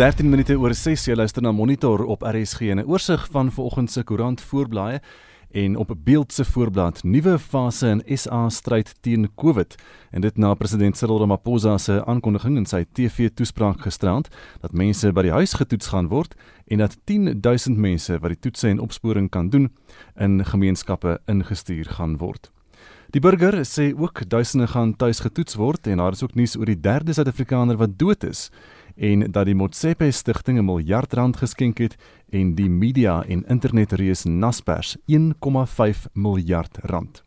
13 minute oor 6 jy luister na Monitor op RSG en 'n oorsig van vanoggend se koerant voorblaaie en op beeld se voorblad nuwe fase in SA stryd teen COVID en dit na president Cyril Ramaphosa se aankondiging in sy TV-toespraak gisterand dat mense by die huis getoets gaan word en dat 10000 mense wat die toetse en opsporing kan doen in gemeenskappe ingestuur gaan word. Die burger sê ook duisende gaan tuis getoets word en daar is ook nuus oor die derde Suid-Afrikaner wat dood is en dat die Motsepe stigting 'n miljard rand geskenk het en die media en internetreus Naspers 1,5 miljard rand.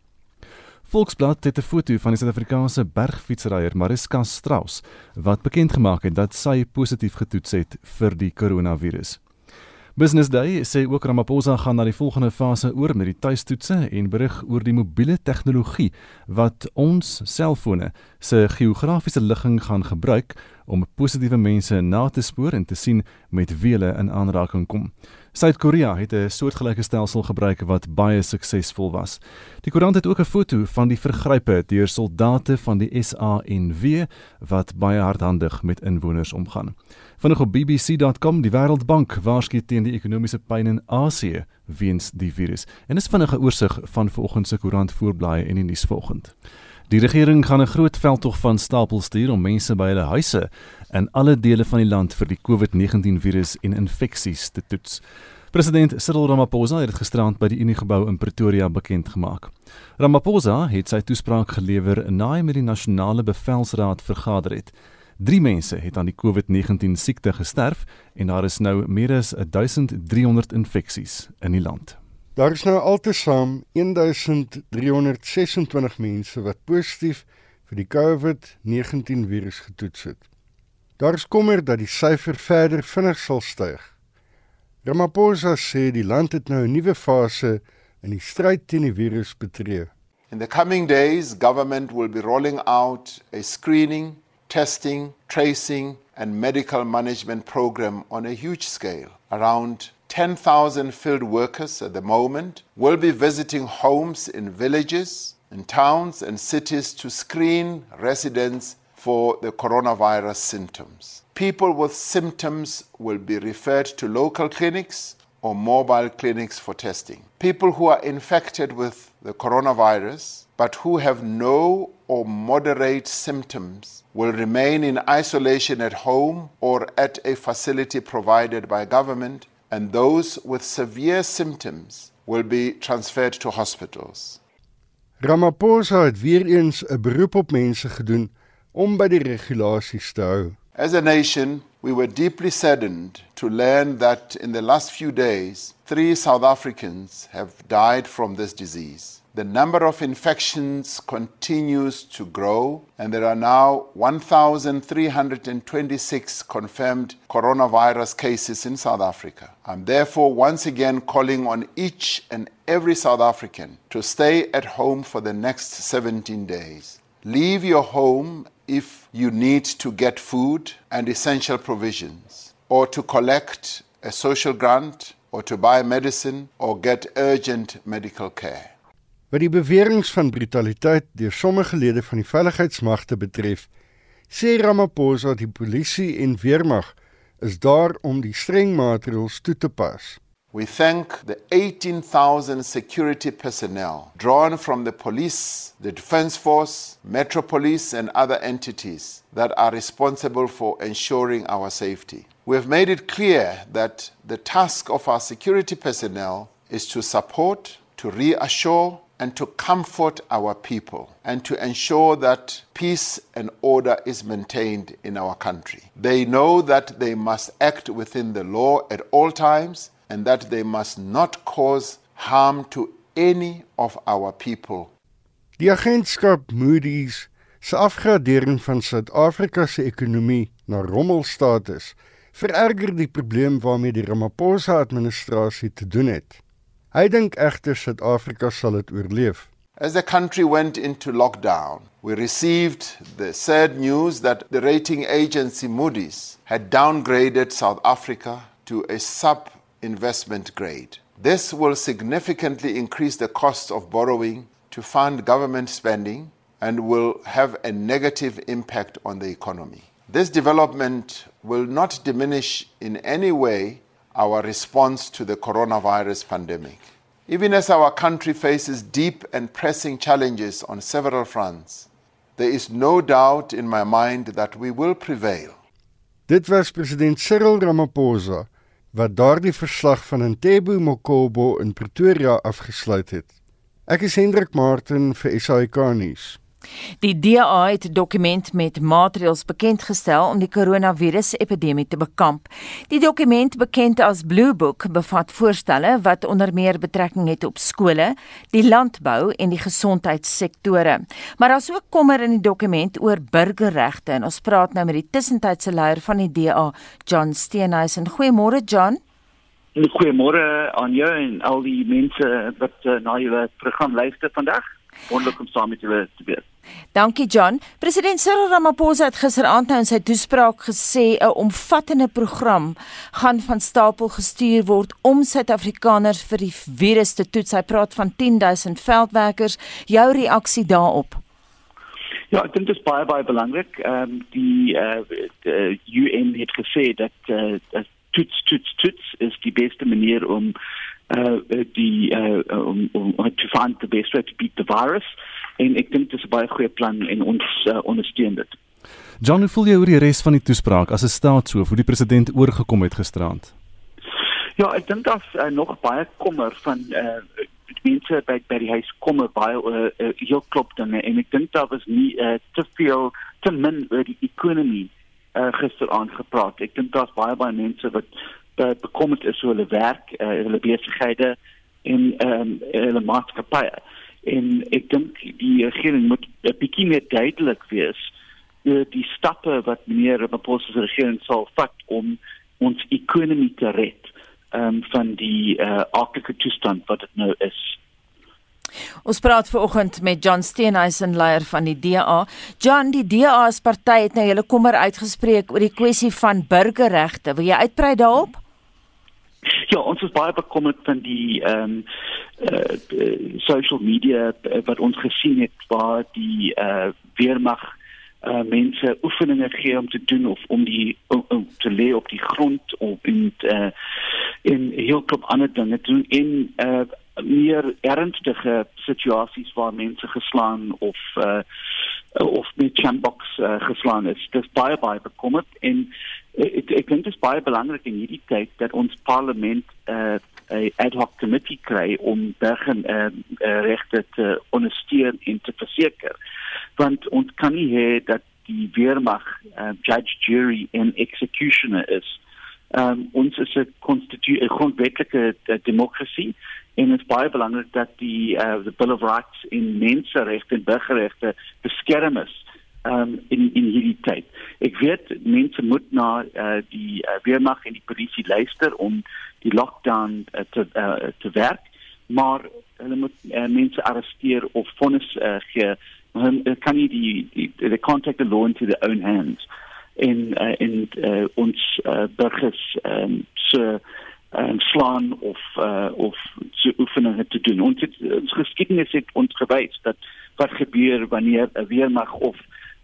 Volksblad het 'n foto van die Suid-Afrikaanse bergfietsryer Mariska Strauss wat bekend gemaak het dat sy positief getoets het vir die koronavirus. Business Day sê ook Ramaphosa gaan na die volgende fase oor met die tuistoetse en berig oor die mobiele tegnologie wat ons selfone se geografiese ligging gaan gebruik om positiewe mense na te spoor en te sien met wie hulle in aanraking kom. Suid-Korea het 'n soortgelyke stelsel gebruik wat baie suksesvol was. Die koerant het ook 'n foto van die vergrype deur soldate van die SANW wat baie hardhandig met inwoners omgaan. Vinnig op bbc.com die Wêreldbank waarsku teen die ekonomiese pyn in Asië weens die virus. En dis vinnige oorsig van vanoggend se koerant voorblaaie en die nuus volgend. Die regering gaan 'n groot veldtog van stapel stuur om mense by hulle huise in alle dele van die land vir die COVID-19 virus en infeksies te toets. President Cyril Ramaphosa het dit gisterand by die Uniegebou in Pretoria bekend gemaak. Ramaphosa het sy toespraak gelewer na hy met die nasionale bevelsraad vergader het. 3 mense het aan die COVID-19 siekte gesterf en daar is nou meer as 1300 infeksies in die land. Daar is nou altesaam 1326 mense wat positief vir die COVID-19 virus getoets het. Daar is kommer dat die syfer verder vinnig sal styg. Ramaphosa sê die land het nou 'n nuwe fase in die stryd teen die virus betree. In the coming days, government will be rolling out a screening, testing, tracing and medical management program on a huge scale around 10,000 field workers at the moment will be visiting homes in villages, in towns, and cities to screen residents for the coronavirus symptoms. People with symptoms will be referred to local clinics or mobile clinics for testing. People who are infected with the coronavirus but who have no or moderate symptoms will remain in isolation at home or at a facility provided by government and those with severe symptoms will be transferred to hospitals. Ramaphosa het weer eens 'n beroep op mense gedoen om by die regulasies te hou. As a nation, we were deeply saddened to learn that in the last few days, 3 South Africans have died from this disease. The number of infections continues to grow, and there are now 1,326 confirmed coronavirus cases in South Africa. I'm therefore once again calling on each and every South African to stay at home for the next 17 days. Leave your home if you need to get food and essential provisions, or to collect a social grant, or to buy medicine, or get urgent medical care. Wat die beweringe van brutaliteit deur sommige lede van die veiligheidsmagte betref, sê Ramaphosa dat die polisie en weermag is daar om die streng maatreëls toe te pas. We thank the 18,000 security personnel drawn from the police, the defense force, Metro Police, and other entities that are responsible for ensuring our safety. We have made it clear that the task of our security personnel is to support, to reassure, and to comfort our people and to ensure that peace and order is maintained in our country. They know that they must act within the law at all times and that they must not cause harm to any of our people. Die agentskap Moody's se afgradering van Suid-Afrika se ekonomie na rommelstatus vererger die probleem waarmee die Ramaphosa administrasie te doen het. Hy dink egter Suid-Afrika sal dit oorleef. As the country went into lockdown, we received the sad news that the rating agency Moody's had downgraded South Africa to a sub investment grade. This will significantly increase the cost of borrowing to fund government spending and will have a negative impact on the economy. This development will not diminish in any way our response to the coronavirus pandemic. Even as our country faces deep and pressing challenges on several fronts, there is no doubt in my mind that we will prevail. Dit was president Cyril Ramaphosa wat daardie verslag van Ntebo Mokobo in Pretoria afgesluit het. Ek is Hendrik Martin vir SAK nuus. Die DA het 'n dokument met maatreëls bekend gestel om die koronavirus-epidemie te bekamp. Die dokument, bekend as Blue Book, bevat voorstelle wat onder meer betrekking het op skole, die landbou en die gesondheidssektore. Maar daar's ook kommer in die dokument oor burgerregte en ons praat nou met die tussentydse leier van die DA, John Steenhuisen. Goeiemôre John. Goeiemôre aan jou en al die mense wat uh, na julle program luister vandag. Wonderlik om saam met julle te wees. Dankie John. President Cyril Ramaphosa het gisteraand nou in sy toespraak gesê 'n omvattende program gaan van stapel gestuur word om Suid-Afrikaners vir die virus te toets. Hy praat van 10000 veldwerkers. Jou reaksie daarop? Ja, ek dink dit is baie baie belangrik. Ehm um, die uh, die UN het gesê dat uh, toets toets toets is die beste manier om uh, die uh, om om te find the best way to beat the virus en ek dink dit is 'n baie goeie plan en ons uh, ondersteun dit. John, hoe voel jy oor die res van die toespraak as 'n staatshoof hoe die president oorgekom het gisterand? Ja, ek dink daar's uh, nog baie kommer van uh, mense by by die huis kommer baie uh, uh, heel klop dan en ek dink daar was nie uh, te veel te min oor die ekonomie uh, gisterand gepraat. Ek dink daar's baie baie mense wat uh, bekommerd is oor hulle werk, uh, hulle besighede en ehm um, hulle maatskappye en ek dink die regering moet 'n bietjie meer duidelik wees oor die stappe wat meneer Ramaphosa se regering sal vat om ons ekonomie te red um, van die uh, aardige toestand wat dit nou is. Ons praat vanoggend met John Steenhuisen leier van die DA. John, die DA se party het nou hulle kommer uitgespreek oor die kwessie van burgerregte. Wil jy uitbrei daarop? Ja, ons is baie bekommerd van die ehm um, uh, social media uh, wat ons gesien het waar die uh, weermag uh, mense oefeninge gee om te doen of om die om, om te lê op die grond of in uh, in heel klop ander dinge doen in uh, meer ernstige situasies waar mense geslaan of uh, of met chambox uh, geslaan is. Dit is baie baie bekommerd en ek ek dink dit is baie belangrik in hierdie tyd dat ons parlement 'n uh, ad hoc committee kry om burger uh, uh, regte te ondersteun en te verseker. Want ons kan nie hê dat die weermag uh, judge, jury en executioner is. Um, ons is 'n grondwetlike uh, demokrasie en dit is baie belangrik dat die uh, the bill of rights in menseregte en burgerregte beskerm is um, in in hierdie tyd. Ek weet mense moet na uh, die uh, weermag en die polisie luister om die lockdown uh, te uh, te werk, maar hulle moet uh, mense arresteer of vonnis uh, gee. Hulle kan nie die die they can't take the law into their own hands in uh, in uh, ons uh, burgers um, so en slaan of uh, of so oefeninge te doen. Ons het ons geskiedenis het ons gewys dat wat gebeur wanneer 'n weermag of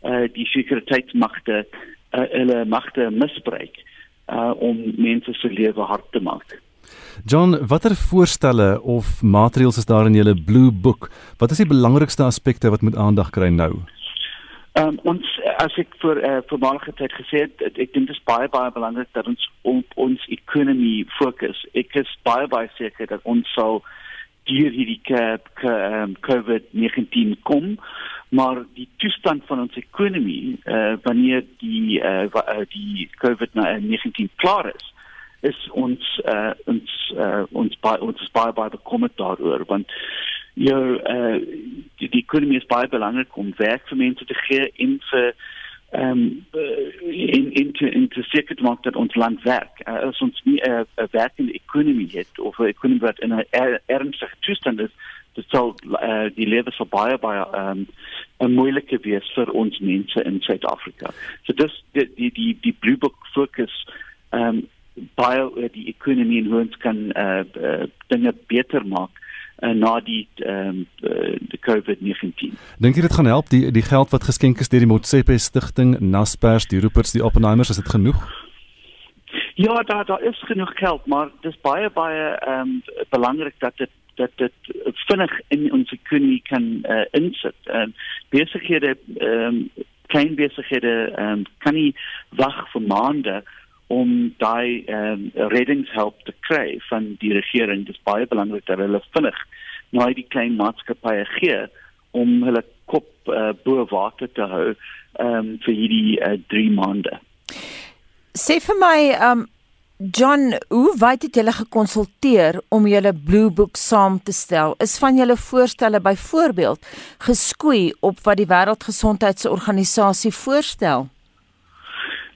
uh, die sekuriteitsmagte uh, hulle magte misbruik uh, om mense se lewe hard te maak. John, watter voorstelle of maatreëls is daar in julle blue book? Wat is die belangrikste aspekte wat moet aandag kry nou? Um, ons as ek vir uh, voormalige tyd gesê het, ek dink dit is baie baie belangrik dat ons op ons ekonomie fokus. Ek is baie baie seker dat ons sal deur hierdie ehm, COVID-19 kom, maar die toestand van ons ekonomie uh, wanneer die uh, die COVID-19 klaar is, is ons uh, ons uh, ons baie ons is baie baie bekommerd daaroor want jou uh, die, die ekonomie is baie belangrik om werk vir mense te gee en vir ehm um, in in te in te seker te maak dat ons land werk. Uh, as ons nie 'n uh, werkende ekonomie het of 'n ekonomie wat in 'n er, ernstige toestand is, dit sal uh, die lewe so baie baie ehm um, 'n moeilike wees vir ons mense in Suid-Afrika. So dis die die die, die Blue Book fokus ehm um, baie die ekonomie en hoe ons kan uh, uh, dinge beter maak uh, na die ehm um, die COVID-19. Dink jy dit gaan help die die geld wat geskenk is deur die Motsepe Stichting, Naspers, die Roepers, die Oppenheimers, is dit genoeg? Ja, daar daar is genoeg geld, maar dis baie baie ehm um, belangrik dat dit dat dit vinnig in ons ekonomie kan uh, insit. Ehm um, besighede ehm um, klein besighede ehm um, kan nie wag vir maande om daai ehm um, reddingshulp te kry van die regering. Dit is baie belangrik dat hulle vinnig na die klein maatskappye gee om hulle kop uh, bo water te hou ehm um, vir hierdie uh, 3 maande. Sê vir my ehm um, John, hoe wyd het julle gekonsulteer om julle Blue Book saam te stel? Is van julle voorstelle byvoorbeeld geskoei op wat die Wêreldgesondheidsorganisasie voorstel?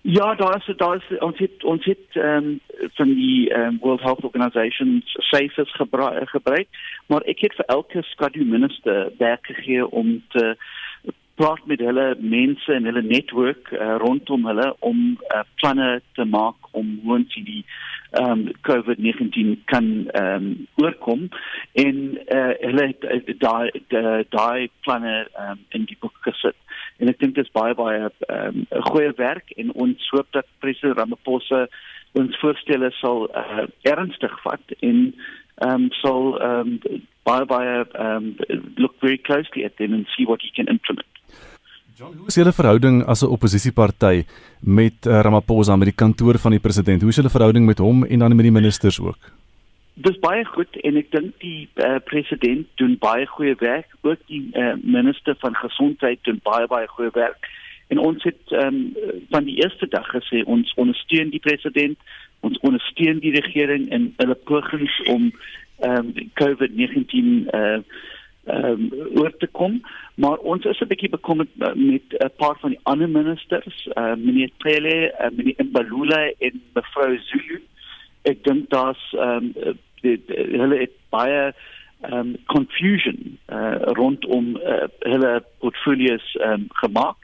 Ja, daar is daar is ons het ons het ehm um, van die um, World Health Organization SAFEs gebruik, gebruik, maar ek het vir elke skadu minister werk gegee om te praat met hulle mense en hulle netwerk uh, rondom hulle om uh, planne te maak om hoe ons die um, COVID-19 kan um, oorkom en uh, hulle het daai daai planne um, in die boek gesit en ek dink dit is baie baie 'n um, goeie werk en ons hoop dat president Ramaphosa ons voorstelle sal uh, ernstig vat en um, sal um, baie baie um, look very closely at them and see what he can implement John, hoe is julle verhouding as 'n oppositieparty met uh, Ramaphosa met die kantoor van die president? Hoe is julle verhouding met hom en dan met die ministers ook? Dis baie goed en ek dink die uh, president doen baie goeie werk, ook die uh, minister van gesondheid doen baie baie goeie werk. En ons het um, van die eerste dag gesê ons ondersteun die president, ons ondersteun die regering in hulle pogings om um, COVID-19 uh, ehm um, oor te kom. Maar ons is 'n bietjie bekommerd met 'n paar van die ander ministers uh, meneer Pele uh, meneer Mbalula en mevrou Zulu ek dink daar's ehm um, hulle het baie ehm um, confusion uh, rondom uh, hulle portfolios ehm um, gemaak.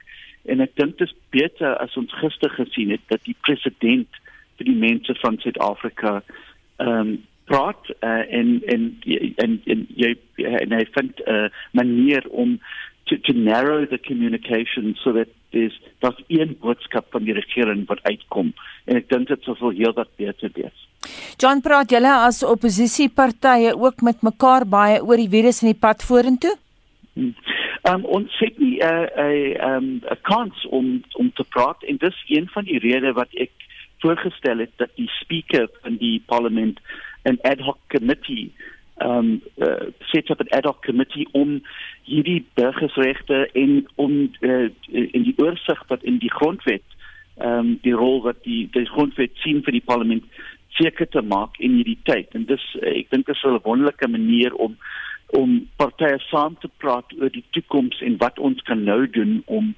En ek dink dit is beter as ons gister gesien het dat die president vir die mense van Suid-Afrika ehm um, praat uh, en en en en jy en hy vind 'n uh, manier om to to narrow the communication so that there's dat een boodskap van die regering wat uitkom en ek dink dit sou heel wat beter wees. John praat julle as oppositiepartye ook met mekaar baie oor die virus in die pad vorentoe? Hmm. Um, ons het nie 'n uh, 'n um, 'n kans om om te praat en dis een van die redes wat ek voorgestel het dat die speaker van die parlement an ad hoc committee um uh, set up an ad hoc committee om hierdie burgersregte en om uh, in die oorsig wat in die grondwet um die rol wat die die grondwet sien vir die parlement seker te maak in hierdie tyd. En dis uh, ek dink is 'n wonderlike manier om om partye saam te praat oor die toekoms en wat ons kan nou doen om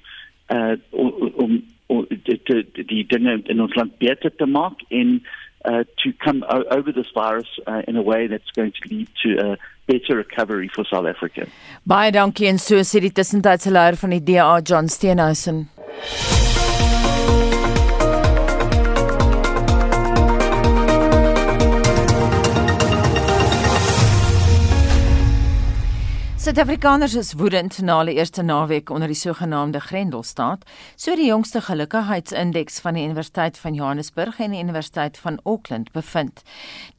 uh om, om die, die, die dinge in ons land beter te maak en uh, to come over this virus uh, in a way that's going to lead to a better recovery for South Africa. Baie dankie en so sê die tussentydse leier van die DA John Steenhuisen. Suid-Afrikaners is woedend na hulle eerste naweek onder die sogenaamde Grendelstaat, so die jongste gelukkigheidsindeks van die Universiteit van Johannesburg en die Universiteit van Auckland bevind.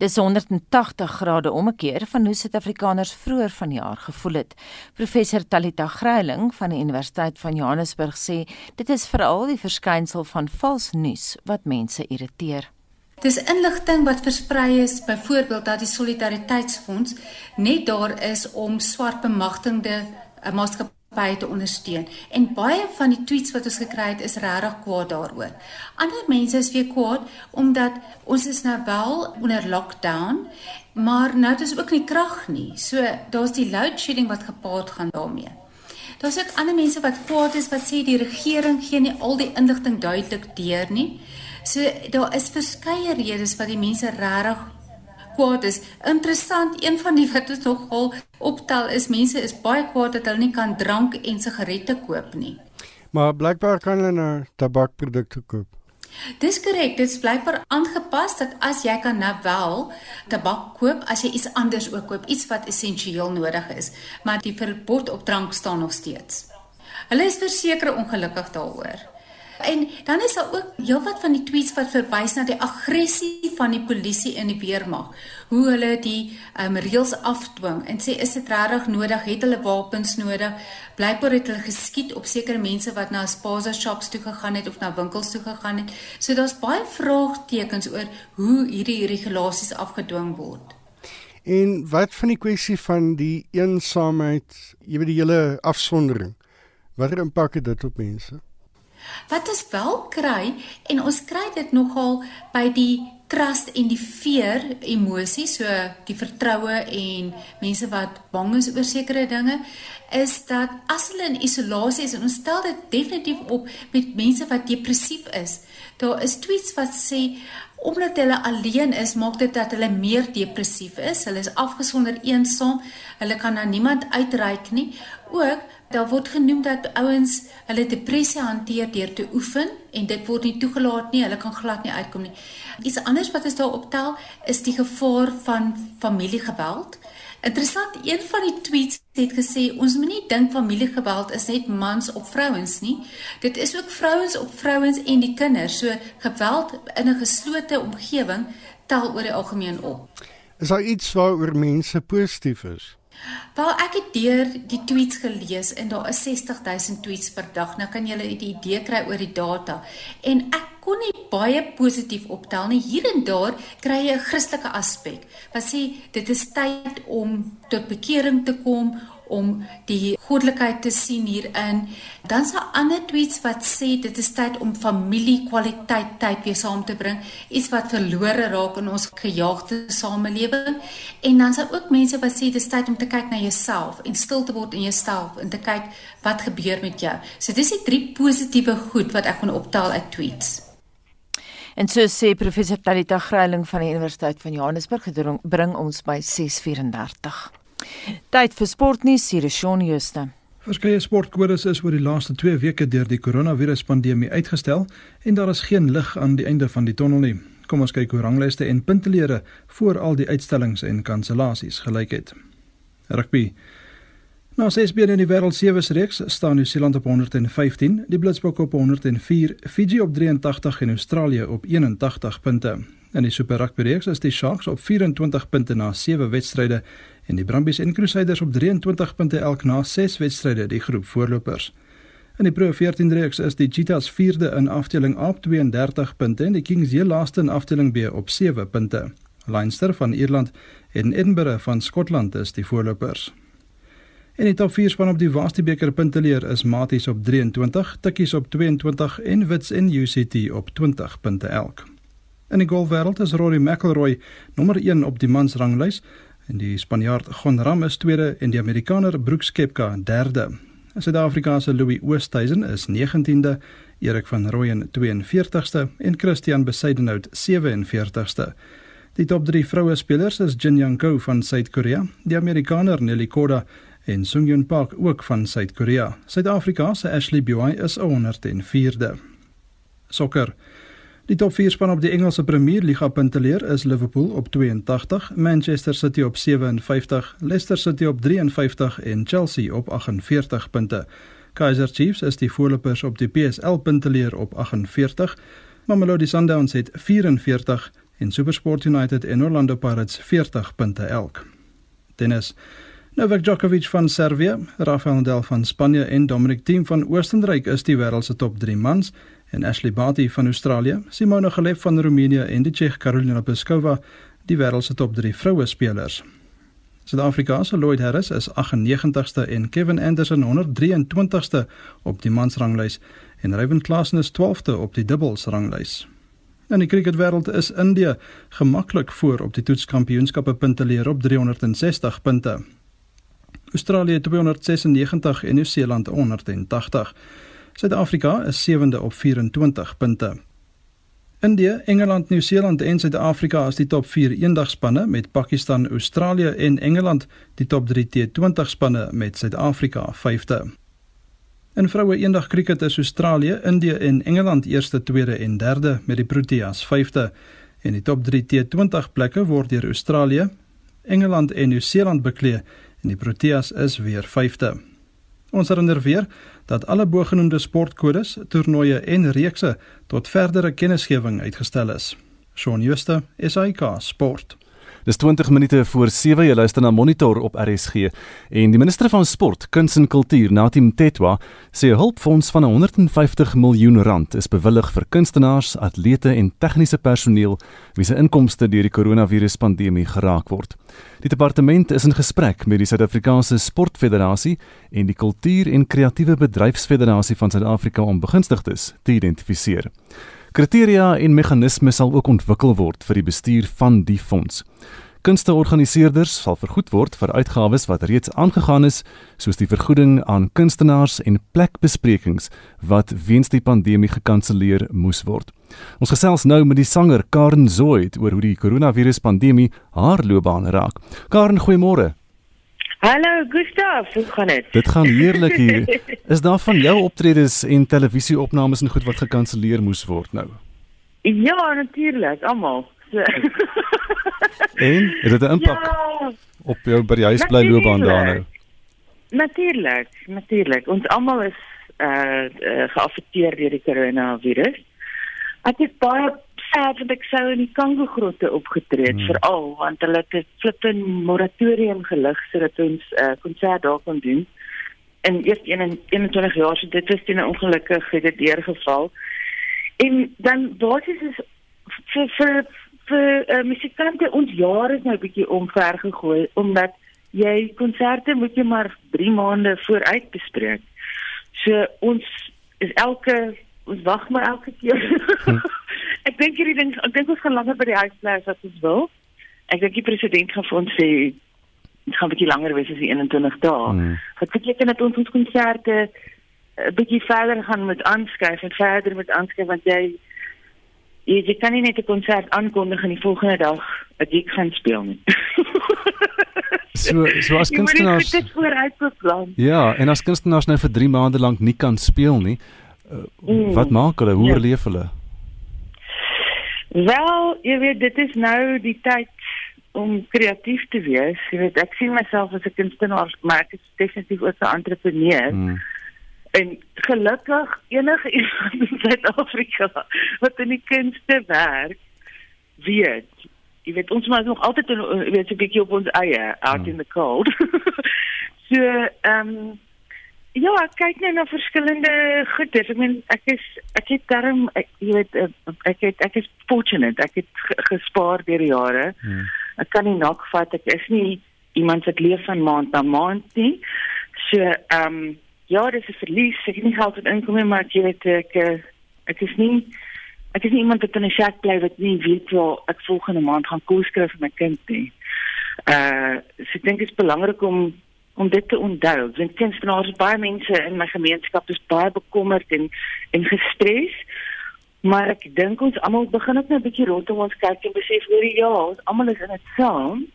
Dis 180 grade omgekeer van hoe Suid-Afrikaners vroeër vanjaar gevoel het. Professor Talita Greiling van die Universiteit van Johannesburg sê dit is veral die verskynsel van vals nuus wat mense irriteer. Dis inligting wat versprei is, byvoorbeeld dat die Solidariteitsfonds net daar is om swart bemagtigde eh, maatskappye te ondersteun. En baie van die tweets wat ons gekry het is regtig kwaad daaroor. Ander mense is weer kwaad omdat ons is nou wel onder lockdown, maar nou is ook nie krag nie. So daar's die load shedding wat gepaard gaan daarmee. Daar's ook ander mense wat kwaad is wat sê die regering gee nie al die inligting duidelik deur nie. So daar is verskeie redes wat die mense regtig kwaad is. Interessant, een van die wat ons nogal optel is mense is baie kwaad dat hulle nie kan drank en sigarette koop nie. Maar blykbaar kan hulle nou tabakprodukte koop. Dis korrek, dit is blykbaar aangepas dat as jy kan nou wel tabak koop as jy iets anders ook koop, iets wat essensieel nodig is, maar die verbod op drank staan nog steeds. Hulle is verseker ongelukkig daaroor. En dan is daar ook heelwat van die tweets wat verwys na die aggressie van die polisie in die weermag. Hoe hulle die um, reëls afdwing en sê is dit regtig nodig? Het hulle wapens nodig? Blykbaar het hulle geskiet op sekere mense wat na spaza shops toe gegaan het of na winkels toe gegaan het. So daar's baie vraagtekens oor hoe hierdie regulasies afgedwing word. En wat van die kwessie van die eensaamheid, jy weet die hele afsondering. Watter impak het dit op mense? Wat ons wel kry en ons kry dit nogal by die trust en die fear emosie, so die vertroue en mense wat bang is oor sekere dinge, is dat as hulle in isolasie is en ons stel dit definitief op met mense wat depressief is. Daar is tweets wat sê omdat hulle alleen is, maak dit dat hulle meer depressief is. Hulle is afgesonder, eensaam. Hulle kan na niemand uitreik nie. Ook daar word genoem dat ouens hulle depressie hanteer deur te oefen en dit word nie toegelaat nie. Hulle kan glad nie uitkom nie. Iets anders wat ons daar optel is die gevaar van familiegeweld. Interessant, een van die tweets het gesê ons moenie dink familiegeweld is net mans op vrouens nie. Dit is ook vrouens op vrouens en die kinders. So geweld in 'n geslote omgewing tel oor die algemeen op. Is daar iets waaroor mense positief is? Wel ek het deur die tweets gelees en daar is 60000 tweets per dag. Nou kan jy 'n idee kry oor die data. En ek kon nie baie positief optel nie. Hier en daar kry jy 'n Christelike aspek. Wat sê dit is tyd om tot bekering te kom om die goddelikheid te sien hierin. Dan se ander tweets wat sê dit is tyd om familie kwaliteit tyd weer saam te bring, iets wat verlore raak in ons gejaagde samelewing. En dan se ook mense wat sê dis tyd om te kyk na jouself en stil te word in jouself en te kyk wat gebeur met jou. So dis die drie positiewe goed wat ek kon optel uit tweets. En so sê professor Talita Greiling van die Universiteit van Johannesburg bring ons by 634. Tyd vir sportnuus hier is Shaun Jooste. Verskeie sportkodes is oor die laaste 2 weke deur die koronaviruspandemie uitgestel en daar is geen lig aan die einde van die tonnel nie. Kom ons kyk hoe ranglyste en puntelere voor al die uitstellings en kansellasies gelyk het. Rugby. Na 6 bene in die wêreld sewes reeks staan Nieu-Seeland op 115, die Blitsbokke op 104, Fiji op 83 en Australië op 81 punte. In die Super Rugby reeks is die Sharks op 24 punte na 7 wedstryde en die Brumbies en Crusaders op 23 punte elk na 6 wedstryde die groep voorlopers. In die Pro 14 reeks is die Cheetahs 4de in afdeling A op 32 punte en die Kings heel laaste in afdeling B op 7 punte. Leinster van Ierland en Edinburgh van Skotland is die voorlopers. En die top 4 span op die Vastie beker punteleer is Maties op 23, Tikkies op 22 en Wits en UCT op 20 punte elk. In die golfwêreld is Rory McIlroy nommer 1 op die mansranglys En die Spanjaard Gon Ram is tweede en die Amerikaner Brooks Koepka derde. Die Suid-Afrikaanse Louis Oosthuizen is 19de, Erik van Rooyen 42ste en Christian Besaidenout 47ste. Die top 3 vroue spelers is Jin Young Ko van Suid-Korea, die Amerikaner Nelly Korda en Sung Yun Park ook van Suid-Korea. Suid-Afrika se Ashley Buy is 104de. Sokker Die top 4 span op die Engelse Premier Liga punteleer is Liverpool op 82, Manchester City op 57, Leicester City op 53 en Chelsea op 48 punte. Kaizer Chiefs is die voorlopers op die PSL punteleer op 48, Mamelodi Sundowns het 44 en SuperSport United en Orlando Pirates 40 punte elk. Tennis Novak Djokovic van Servië, Rafael Nadal van Spanje en Dominic Thiem van Oostenryk is die wêreld se top 3 mans en Ashley Barty van Australië, Simona Halep van Roemenië en die Tsjeeg Karolina Pliskova die wêreld se top 3 vroue spelers. Suid-Afrika se Lloyd Harris is 98ste en Kevin Anderson 123ste op die mansranglys en Ryan Klassen is 12de op die dubbelsranglys. In die cricketwêreld is Indië gemaklik voor op die toetskampioenskappe punteleer op 360 punte. Australië 296 en Nieu-Seeland 180. Suid-Afrika is 7de op 24 punte. Indië, Engeland, Nieu-Seeland en Suid-Afrika is die top 4 eendagspanne met Pakistan, Australië en Engeland die top 3 T20 spanne met Suid-Afrika 5de. In vroue eendag krieket is Australië, Indië en Engeland eerste, tweede en derde met die Proteas vyfde. En die top 3 T20 plekke word deur Australië, Engeland en Nieu-Seeland bekleë en die Proteas is weer vyfde. Ons herinner weer dat alle bogenoemde sportkodes, toernooie en reekse tot verdere kennisgewing uitgestel is. Shaun Schuster, SAK Sport. Dis 20 minute voor 7 jy luister na Monitor op RSG en die minister van Sport, Kuns en Kultuur, Natim Tetwa, sê 'n hulpfonds van 150 miljoen rand is bewillig vir kunstenaars, atlete en tegniese personeel wie se inkomste deur die koronaviruspandemie geraak word. Die departement is in gesprek met die Suid-Afrikaanse Sportfederasie en die Kultuur en Kreatiewe Bedryfsfederasie van Suid-Afrika om begunstigdes te identifiseer. Kriteria en meganismes sal ook ontwikkel word vir die bestuur van die fonds. Kunsteorganiseerders sal vergoed word vir uitgawes wat reeds aangegaan is, soos die vergoeding aan kunstenaars en plekbesprekings wat weens die pandemie gekanselleer moes word. Ons gesels nou met die sanger Karen Zoid oor hoe die koronaviruspandemie haar loopbaan raak. Karen, goeiemôre. Hallo Gustaf, hoe gaan dit? Dit gaan heerlik hier. Is daar van jou optredes en televisieopnames en goed wat gekanselleer moes word nou? Ja, natuurlik, almal. So. en het dit 'n impak ja, op jou by die huis bly loopbaan daar nou? Natuurlik, natuurlik. Ons almal is uh, uh geaffekteer deur die koronavirus. Ek het baie sad dat ek sou in die Kongo grotte opgetree het hmm. veral want hulle het 'n flippin moratorium gelig sodat ons 'n uh, konsert daar kon doen. En eers 21 jaar so dit is 'n ongelukkig het dit deurgeval. En dan basies is vir vir vir uh, musikante ons jare nou bietjie omver gegooi omdat jy konserte moet jy maar 3 maande vooruit bespreek. So ons is elke ons wag maar elke keer. Ek dink hierdie ding, ek dink ons gaan langer by die huis bly as wat ons wil. Ek dink die president gaan vir ons sê dit gaan 'n bietjie langer wees as die 21 dae. Hmm. Wat beteken dat ons ons konserte 'n uh, bietjie verder gaan met aanskuif en verder met aanskuif want jy jy, jy kan nie net 'n konsert aankondig en die volgende dag 'n gig gaan speel nie. so so as kunstenaars Ja, en as kunstenaars nou vir 3 maande lank nie kan speel nie, uh, wat maak hulle? Hoe ja. leef hulle? Wel, jy weet dit is nou die tyd om kreatief te wees. Jy weet ek sien myself as 'n kunstenaar, maar ek is definitief ook 'n entrepreneur. Hmm. En gelukkig enige iemand in Suid-Afrika wat in die kunste werk, weet Jy weet ons moet nog altyd weet 'n bietjie op ons eie out hmm. in the cold. so ehm um, Ja, ek kyk net na verskillende goedes. Ek meen ek is ek het darm ek, jy weet eh, ek het ek is fortunate. Ek het gespaar deur die jare. Hmm. Ek kan nie nog vat ek is nie iemand wat leef van maand na maand nie. So ehm um, ja, dis 'n verlies. Ek het nie geld wat inkom nie, maar jy weet ek eh, ek is nie ek is nie iemand wat in 'n shack bly wat nie weet waar ek volgende maand gaan kos kry vir my kind nie. Uh, so ek dink dit is belangrik om om dit te onthou. Want kunstenaars, baie mense in my gemeenskap is baie bekommerd en en gestres. Maar ek dink ons almal begin ook nou 'n bietjie rondom ons kyk en besef hoor ja, ons almal is in dit saam.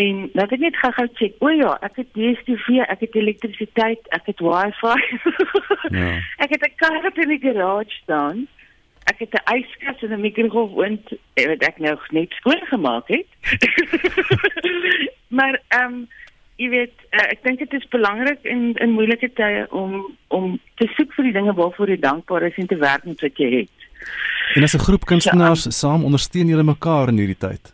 En nou ek net gou-gou check. O ja, ek het DStv, ek het elektrisiteit, ek het wifi. ja. Ek het 'n kar op in die garage staan. Ek het 'n yskas en 'n mikrogolfoond wat ek nou net skoon gemaak het. maar ehm um, jy weet uh, ek dink dit is belangrik in in moeilike tye om om te soek vir die dinge waarvoor jy dankbaar is en te werk met wat jy het. En as 'n groep kunstenaars ja, saam ondersteun julle mekaar in hierdie tyd.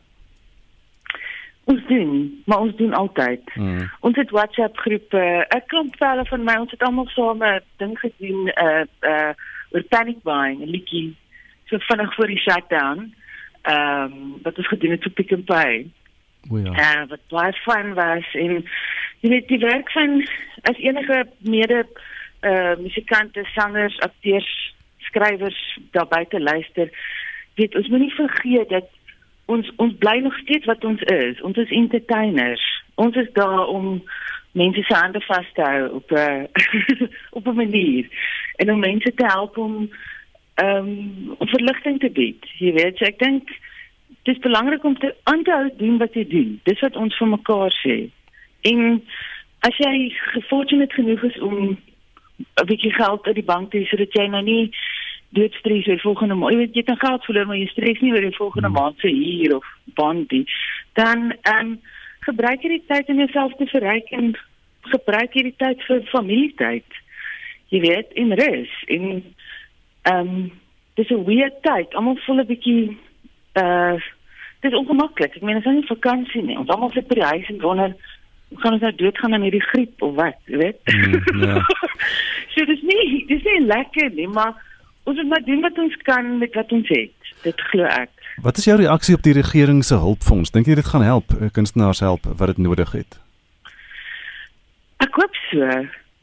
Ons doen, maar ons doen altyd. Hmm. Ons het WhatsApp groepe, 'n klomp velle van my, ons het almal saam 'n ding gedoen uh uh oor panic buying, 'n liedjie so vinnig voor die shutdown. Ehm um, wat ons gedoen het op Pick n Pay. O ja. Uh, wat baie fun was en jy weet die werk van as enige mede uh musikante, sangers, akteurs, skrywers daar buite luister, weet ons moenie vergeet dat ons ons bly nog steeds wat ons is. Ons is entertainers. Ons is daar om mense se hande vas te hou op 'n op 'n manier en om mense te help om ehm um, verligting te bied. Jy weet, so ek dink dis belangrik om te aanhou doen wat jy doen. Dis wat ons vir mekaar sê. En as jy gefortunate genoeg is om 'n bietjie geld uit die bank te hê sodat jy nou nie doodstres oor volgende maand. Jy weet jy kan geld verloor, maar jy stres nie oor die volgende hmm. maand se huur of bondie. Dan ehm um, gebruik jy die tyd om jouself te verryk en gebruik jy die tyd vir familietyd. Jy weet, in rus en ehm um, dis 'n weird tyd. Almal voel 'n bietjie uh dit is ongemaklik. Ek meen, dit is nie vakansie nie. Ons almal sit by die huis en wonder gaan ons nou doodgaan aan hierdie griep of wat, jy weet. Mm, ja. so dis nie dis nie lekker nie, maar ons moet maar doen wat ons kan met wat ons het. Dit glo ek. Wat is jou reaksie op die regering se hulpfonds? Dink jy dit gaan help eh, kunstenaars help wat dit nodig het? Ek hoop so.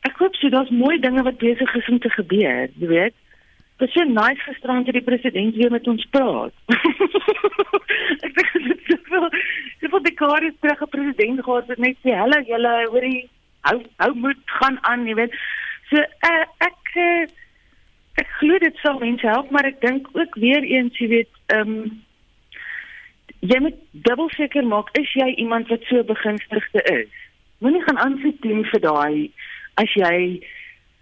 Ek hoop so daar's mooi dinge wat besig is om te gebeur, jy weet. Dit is nice gisterand dat die president weer met ons praat. ek dink dit is so die kar is terug 'n president gehad wat net sê hallo julle hoorie hou hou moet gaan aan, jy weet. So uh, ek uh, ek glo dit sal mense help, maar ek dink ook weer eens, jy weet, ehm um, jy moet dubbel seker maak is jy iemand wat so begunstigde is. Moenie gaan aansit teen vir daai as jy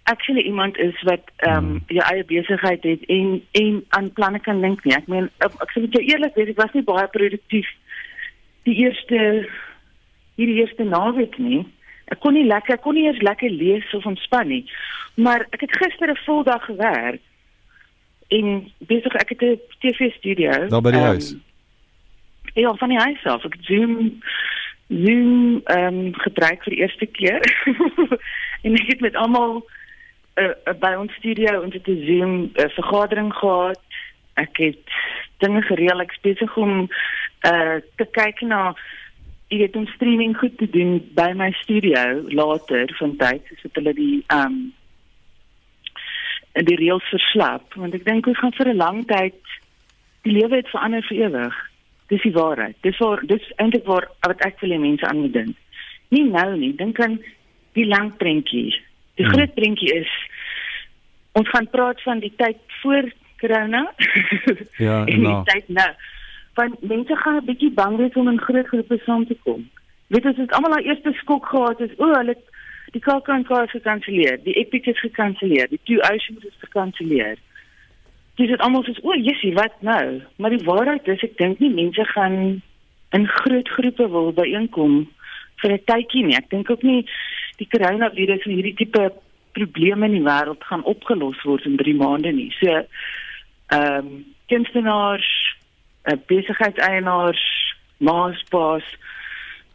actually iemand is wat ehm um, jou eie besigheid het en en aan planne kan dink nie. Ek meen ek sê jy eerlik wees, ek was nie baie produktief die eerste hierdie eerste naweek nie. Ek kon nie lekker, ek kon nie eens lekker lees of ontspan nie. Maar ek het gister 'n voldag gewerk en besig ek het 'n TV studio. Daar by die um, huis. Ja, van die huis af. Ek Zoom Zoom ehm um, gebruik vir die eerste keer. en ek het met almal uh, uh, by ons studio ons het 'n Zoom uh, vergadering gehad. Ek het dinge gereël. Ek besig om uh te kyk na jy weet om streaming goed te doen by my studio later van tyd soos hulle die um die reels verslap. Want ek dink ons gaan vir 'n lang tyd die lewe het verander vir ewig. Dis die waarheid. Dis voor dis eintlik waar wat ek wil hê mense aan moet dink. Nie nou nie. Dink aan die lang prentjie die hmm. groot prentjie is ons gaan praat van die tyd voor corona ja en die tyd nou want mense gaan 'n bietjie bang wees om in groot groepe saam te kom. Weet as dit almal al eerste skok gehad het, o, hulle die Kalkan-kaart gekanselleer, die Epic is gekanselleer, die Two Oceans is gekanselleer. Dis dit almal soos, o, jessie, wat nou? Maar die waarheid is ek dink nie mense gaan in groot groepe wil byeenkom vir 'n tydjie nie. Ek dink ook nie die koronavirus en hierdie tipe probleme in die wêreld gaan opgelos word in 3 maande nie. So ehm um, kunstenaars uh, besigheidseienaars, maaspaas,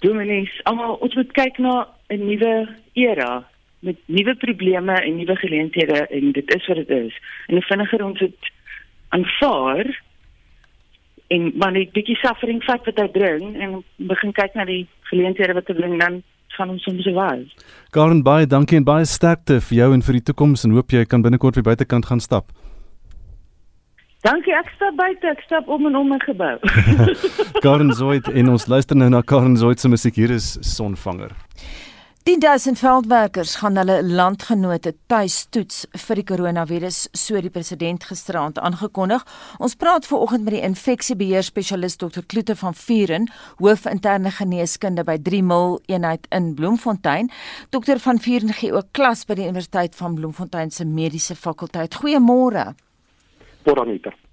dominees, almal ons moet kyk na 'n nuwe era met nuwe probleme en nuwe geleenthede en dit is wat dit is. En hoe vinniger ons dit aanvaar en maar net bietjie suffering vat wat hy bring en begin kyk na die geleenthede wat hy bring dan gaan ons soms wel. Garen baie dankie en baie sterkte vir jou en vir die toekoms en hoop jy kan binnekort weer buitekant gaan stap. Dankie, ek stap buite, ek stap om en om my gebou. Karen Zoid en ons luister nou na Karen Zoid se musiek hier is Sonvanger. Die duisend veldwerkers gaan hulle landgenote tuis toets vir die koronavirus, so die president gisteraand aangekondig. Ons praat veraloggend met die infeksiebeheer spesialis Dr. Kloete van Vuren, hoof interne geneeskunde by 3 Mil eenheid in Bloemfontein. Dr. van Vuren gee ook klas by die Universiteit van Bloemfontein se mediese fakulteit. Goeiemôre parameter.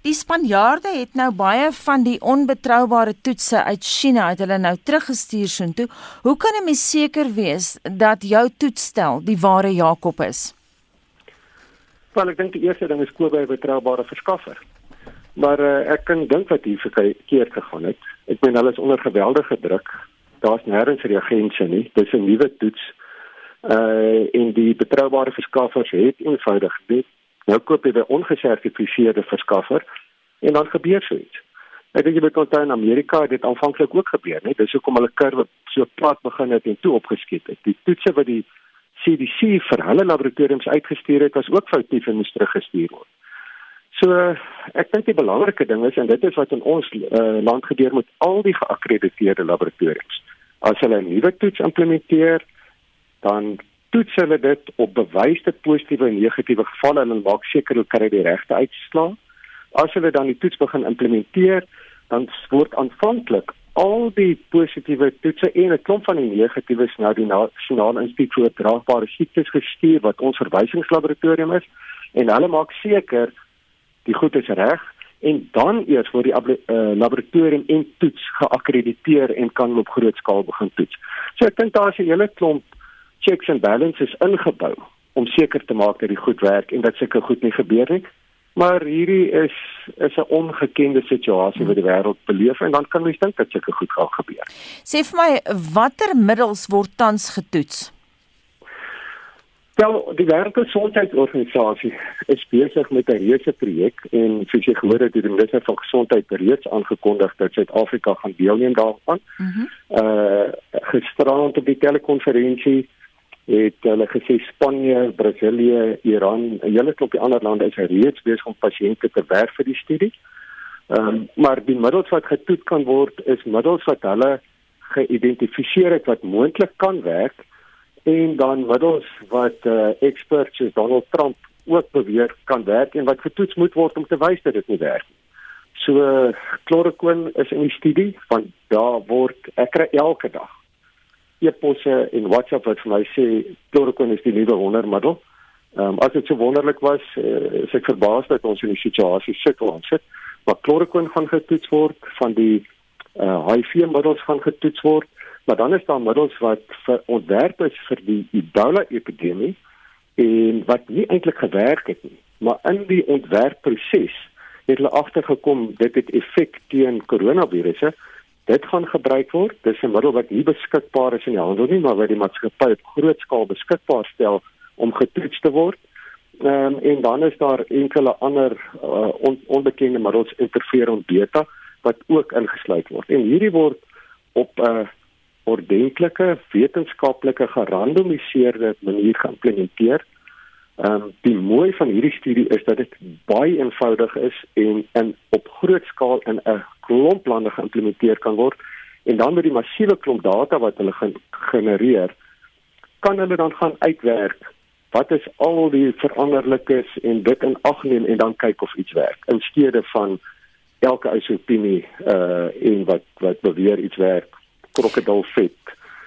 Die Spanjaarde het nou baie van die onbetroubare toetse uit China uit hulle nou teruggestuur soontoe. Hoe kan 'n mens seker wees dat jou toetsstel die ware Jakob is? Wel, ek dink die eerste ding is koop by 'n betroubare verskaffer. Maar uh, ek kan dink wat hier verkeerd gegaan het. Ek meen hulle is onder geweldige druk. Daar's nêrens reagense nie. Dis 'n nuwe toets. Uh en die betroubare verskaffers het eenvoudig net Nou koop jy by ongesertifiseerde verskaffer en dan gebeur so iets. Ek dink jy moet onthou in Amerika het dit aanvanklik ook gebeur, net dis hoekom hulle kurwe so plat begin het en toe opgeskiet het. Die toetse wat die CDC vir hulle laboratoriums uitgestuur het, was ook foutief en moes teruggestuur word. So ek dink die belangrike ding is en dit is wat in ons uh, land gebeur met al die geakkrediteerde laboratoriums. As hulle 'n nuwe toets implementeer, dan toets hulle dit op bewyse positiewe en negatiewe gevalle en maak seker hulle kry die regte uitslae. As hulle dan die toets begin implementeer, dan word aanvanklik al die positiewe toetse en 'n klomp van die negatiewes na die Nasionale Instituut vir Draagbare Siektes gestuur wat ons verwysingslaboratorium is en hulle maak seker die goed is reg en dan eers word die uh, laboratorium en toets geakkrediteer en kan op groot skaal begin toets. So ek dink daar's 'n hele klomp checks and balances ingebou om seker te maak dat die goed werk en dat sulke goed nie gebeur nie. Maar hierdie is is 'n ongekende situasie wat die wêreld beleef en dan kan mens dink dat sulke goed gaan gebeur. Sê vir my watter middels word tans getoets? Wel, die Wêreldgesondheidsorganisasie is besig met 'n reuse projek en soos jy gehoor het, het die minister van gesondheid reeds aangekondig dat Suid-Afrika gaan deelneem daaraan. Mm uh gisterand op die telekonferensie het hulle gesê Spanje, Brasilië, Iran, hele klopie ander lande is reeds besig om pasiënte te werf vir die studie. Ehm um, maar die middels wat getoets kan word is middels wat hulle geïdentifiseer het wat moontlik kan werk en dan middels wat uh, experts soos Donald Trump ook beweer kan werk en wat getoets moet word om te wys dat dit nie werk nie. So chloroquine is in die studie van daar word ek kry elke dag e-posse en WhatsApp wat vir my sê chloroquine is die nuwe wondermiddel. Ehm um, as dit so wonderlik was, uh, is ek verbaas dat ons in die situasie sit waar ons sit. Maar chloroquine gaan getoets word van die uh, eh, HIV-middels gaan getoets word, maar dan is daar middels wat vir ontwerp is vir die Ebola epidemie en wat nie eintlik gewerk het nie. Maar in die ontwerpproses het hulle agtergekom dit het effek teen koronavirusse dit gaan gebruik word. Dis 'n middel wat nie beskikbaar is in die handel nie, maar wat die maatskappy op groot skaal beskikbaar stel om getoets te word. Ehm um, en dan is daar enkele ander uh, on, onbekende middels interferon beta wat ook ingesluit word. En hierdie word op 'n uh, ordentlike wetenskaplike gerandomiseerde manier geïmplementeer. Ehm um, die mooi van hierdie studie is dat dit baie eenvoudig is en in op groot skaal in 'n klomp lande geïmplementeer kan word. En dan met die massiewe klomp data wat hulle gaan genereer kan hulle dan gaan uitwerk wat is al die veranderlikes en dit in ag neem en dan kyk of iets werk in steede van elke opinie uh en wat wat beweer iets werk. Krokodilvet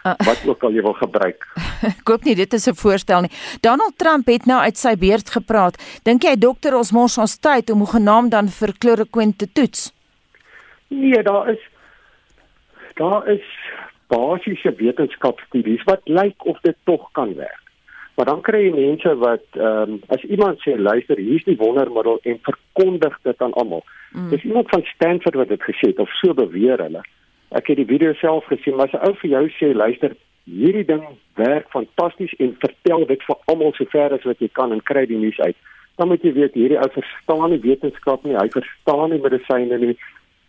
uh, wat ook al jy wil gebruik. Ek hoop nie dit is 'n voorstel nie. Donald Trump het nou uit sy beerd gepraat. Dink jy dokter ons mors ons tyd om genaamd dan vir chloroquine te toets? Nee, daar is daar is basiese wetenskapstudies wat lyk of dit tog kan werk. Maar dan kry jy mense wat ehm um, as iemand sê luister, hier's die wondermiddel en verkondig dit aan almal. Mm. Dis iemand van Stanford wat dit gesê het of so beweer hulle. Ek het die video self gesien, maar as 'n ou vir jou sê, luister, hierdie ding werk fantasties en vertel dit vir almal sover as wat jy kan en kry die nuus uit. Dan moet jy weet hierdie ou verstaan nie wetenskap nie, hy verstaan nie medisyne nie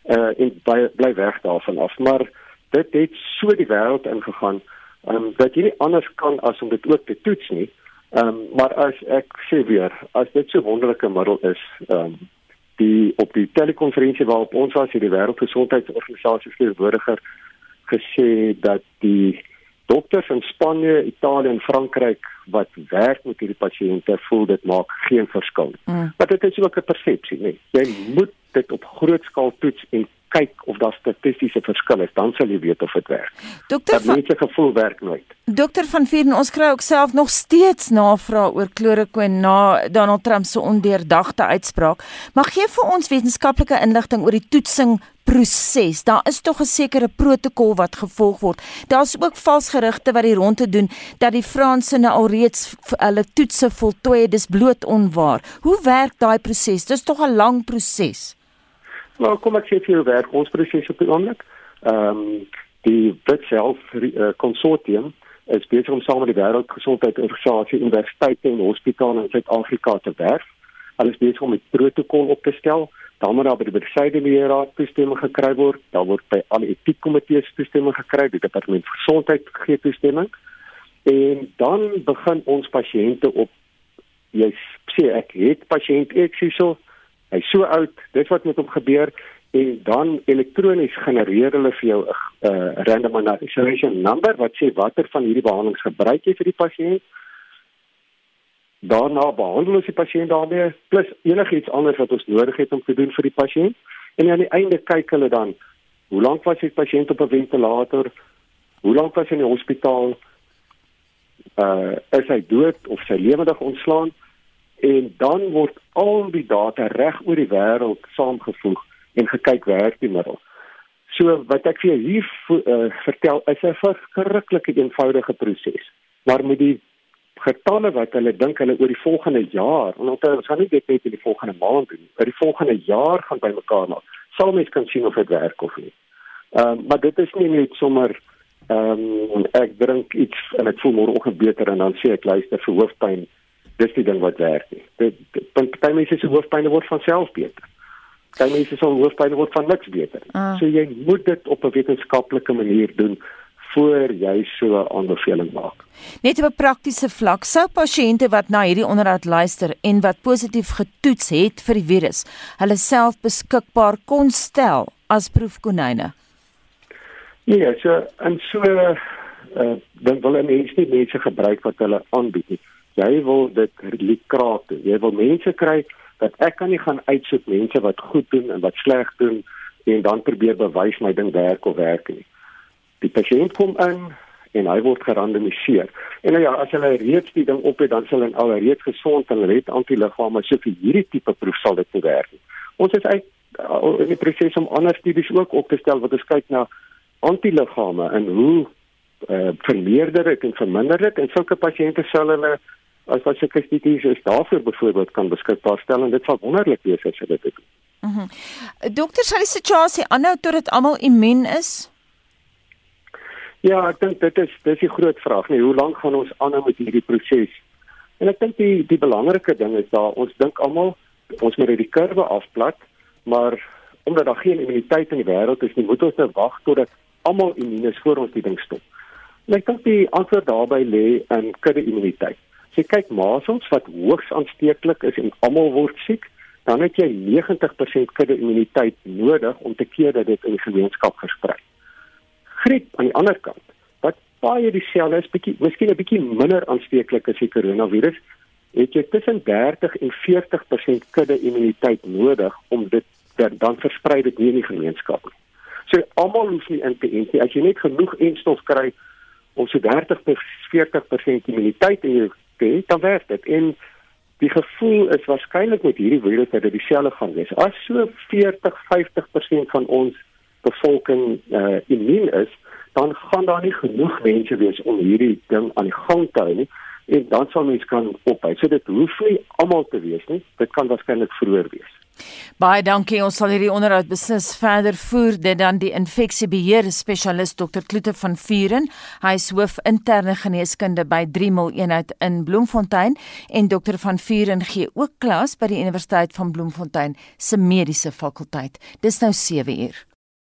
uh en bly, bly weg daarvan af. Maar dit het so die wêreld ingegaan, um dat jy nie anders kan as om dit ook te toets nie. Um maar as ek sê weer, as dit so wonderlike middel is, um die op die telekonferensie waarop ons was, het die Wêreldgesondheidsorganisasie se verantwoordiger gesê dat die dokters in Spanje, Italië en Frankryk wat werk met hierdie pasiënte voel dit maak geen verskil. Mm. Maar dit is ook 'n persepsie, nee. Jy moet dit op groot skaal toets en kyk of daar statistiese verskille is, dan sal jy weet of dit werk. Dokter van mense gevoel werk nooit. Dokter van Vieren, ons kry ook self nog steeds navrae oor chloroquine na Donald Trump se ondeurdagte uitspraak. Mag gee vir ons wetenskaplike inligting oor die toetsing proses. Daar is tog 'n sekere protokol wat gevolg word. Daar's ook vals gerugte wat die ronde doen dat die Franse nou alreeds hulle toetse voltooi, dis bloot onwaar. Hoe werk daai proses? Dis tog 'n lang proses. Nou kom ek sê vir jou werk ons proses op die oomblik. Ehm um, die Witself konsortium uh, is besig om saam met die Wêreldgesondheidsorganisasie universiteite en hospitale in Suid-Afrika te werk. Hulle is besig om 'n protokol op te stel. Dan moet daar by die bestuurderraad toestemming gekry word. Daar word by alle etiekkomitees toestemming gekry. Die departement gesondheid gee toestemming. En dan begin ons pasiënte op jy sê ek het pasiënt X hierso Hy's so oud, dit wat met hom gebeur en dan elektronies genereer hulle vir jou 'n uh, randomization number wat sê watter van hierdie behandelings gebruik jy vir die pasiënt. Daarna behandel ons die pasiënt daarmee plus enigiets anders wat ons nodig het om te doen vir die pasiënt en aan die einde kyk hulle dan Hoe lank was die pasiënt op 'n ventilator? Hoe lank was hy in die hospitaal? Uh is hy dood of sy lewendig ontslaan? En dan word al die data reg oor die wêreld saamgevoeg en gekyk werk die middel. So wat ek vir jou hier uh, vertel is 'n verskriklike eenvoudige proses. Maar met die getalle wat hulle dink hulle oor die volgende jaar, en onthou ons gaan nie dit net in die volgende maand doen, maar die volgende jaar gaan bymekaar maak. Sal mens kan sien of dit werk of nie. Ehm um, maar dit is nie net sommer ehm um, ek drink iets en ek voel môre beter en dan sê ek luister vir hoofpyn. Dis die ding wat werk nie. Dit party mense se hoofpyn word van self beter. Party mense se hoofpyn word van niks beter. Ah. So jy moet dit op 'n wetenskaplike manier doen voor jy so 'n aanbeveling maak. Net op 'n praktiese vlak, sou pasiënte wat na hierdie onderhoud luister en wat positief getoets het vir die virus, hulle self beskikbaar kon stel as proefkonyne. Nee, so en so uh dan wil mense nie mense gebruik wat hulle aanbied nie. Jy wil dit likraat doen. Jy wil mense kry dat ek kan nie gaan uitsoek mense wat goed doen en wat sleg doen en dan probeer bewys my ding werk of werk nie die pasiënt kom in en hy word gerandomiseer. En nou ja, as hulle reeds die ding op het, dan sal hulle al reeds gesond en hulle het antiliggame, so vir hierdie tipe proef sal dit werk. Ons is uit in die proses om ander studies ook op te stel wat ons kyk na antiliggame en hoe uh, vermeerder dit en verminder dit en sulke pasiënte sal hulle as wat se kwesties is daarvoor byvoorbeeld kan beskikbaar stel en dit sal wonderlik wees as hulle dit doen. Mhm. Mm Dokter, sal die situasie aanhou tot dit almal immuun is? Ja, ek dink dit is dis die groot vraag, nee, hoe lank gaan ons aanhou met hierdie proses? En ek dink die die belangrike ding is daar ons dink almal ons moet die kurwe afplat, maar omdat daar geen immuniteit in die wêreld is nie, moet ons nou wag totdat almal immuun is voor ons die ding stop. En ek dink die antwoord daarby lê in kudde immuniteit. As jy kyk masels wat hoogs aansteeklik is en almal word siek, dan het jy 90% kudde immuniteit nodig om te keer dat dit in die gemeenskap versprei griep aan die ander kant wat baie dieselfde is bietjie miskien 'n bietjie minder aansteeklik as die koronavirus het jy tussen 30 en 40% kudde immuniteit nodig om dit dan versprei dit nie in die gemeenskap nie. So almal hoef nie in te ent nie. As jy net genoeg enstof kry om so 30 tot 40% immuniteit in jou te hê, dan werk dit. En die gevoel is waarskynlik met hierdie virus dat dit dieselfde gaan wees. As so 40, 50% van ons bevolking uh, immuun is, dan gaan daar nie genoeg mense wees om hierdie ding aan die gang te hou nie en dan sal mense kan ophou. So dit hoef nie almal te wees nie. Dit kan waarskynlik vroeër wees. Baie dankie. Ons sal hierdie onderhoud beslis verder voer dit dan die infeksiebeheer spesialis Dr. Kloete van Vuren. Hy is hoof interne geneeskunde by Dremel eenheid in Bloemfontein en Dr. van Vuren gee ook klas by die Universiteit van Bloemfontein se mediese fakulteit. Dis nou 7 uur.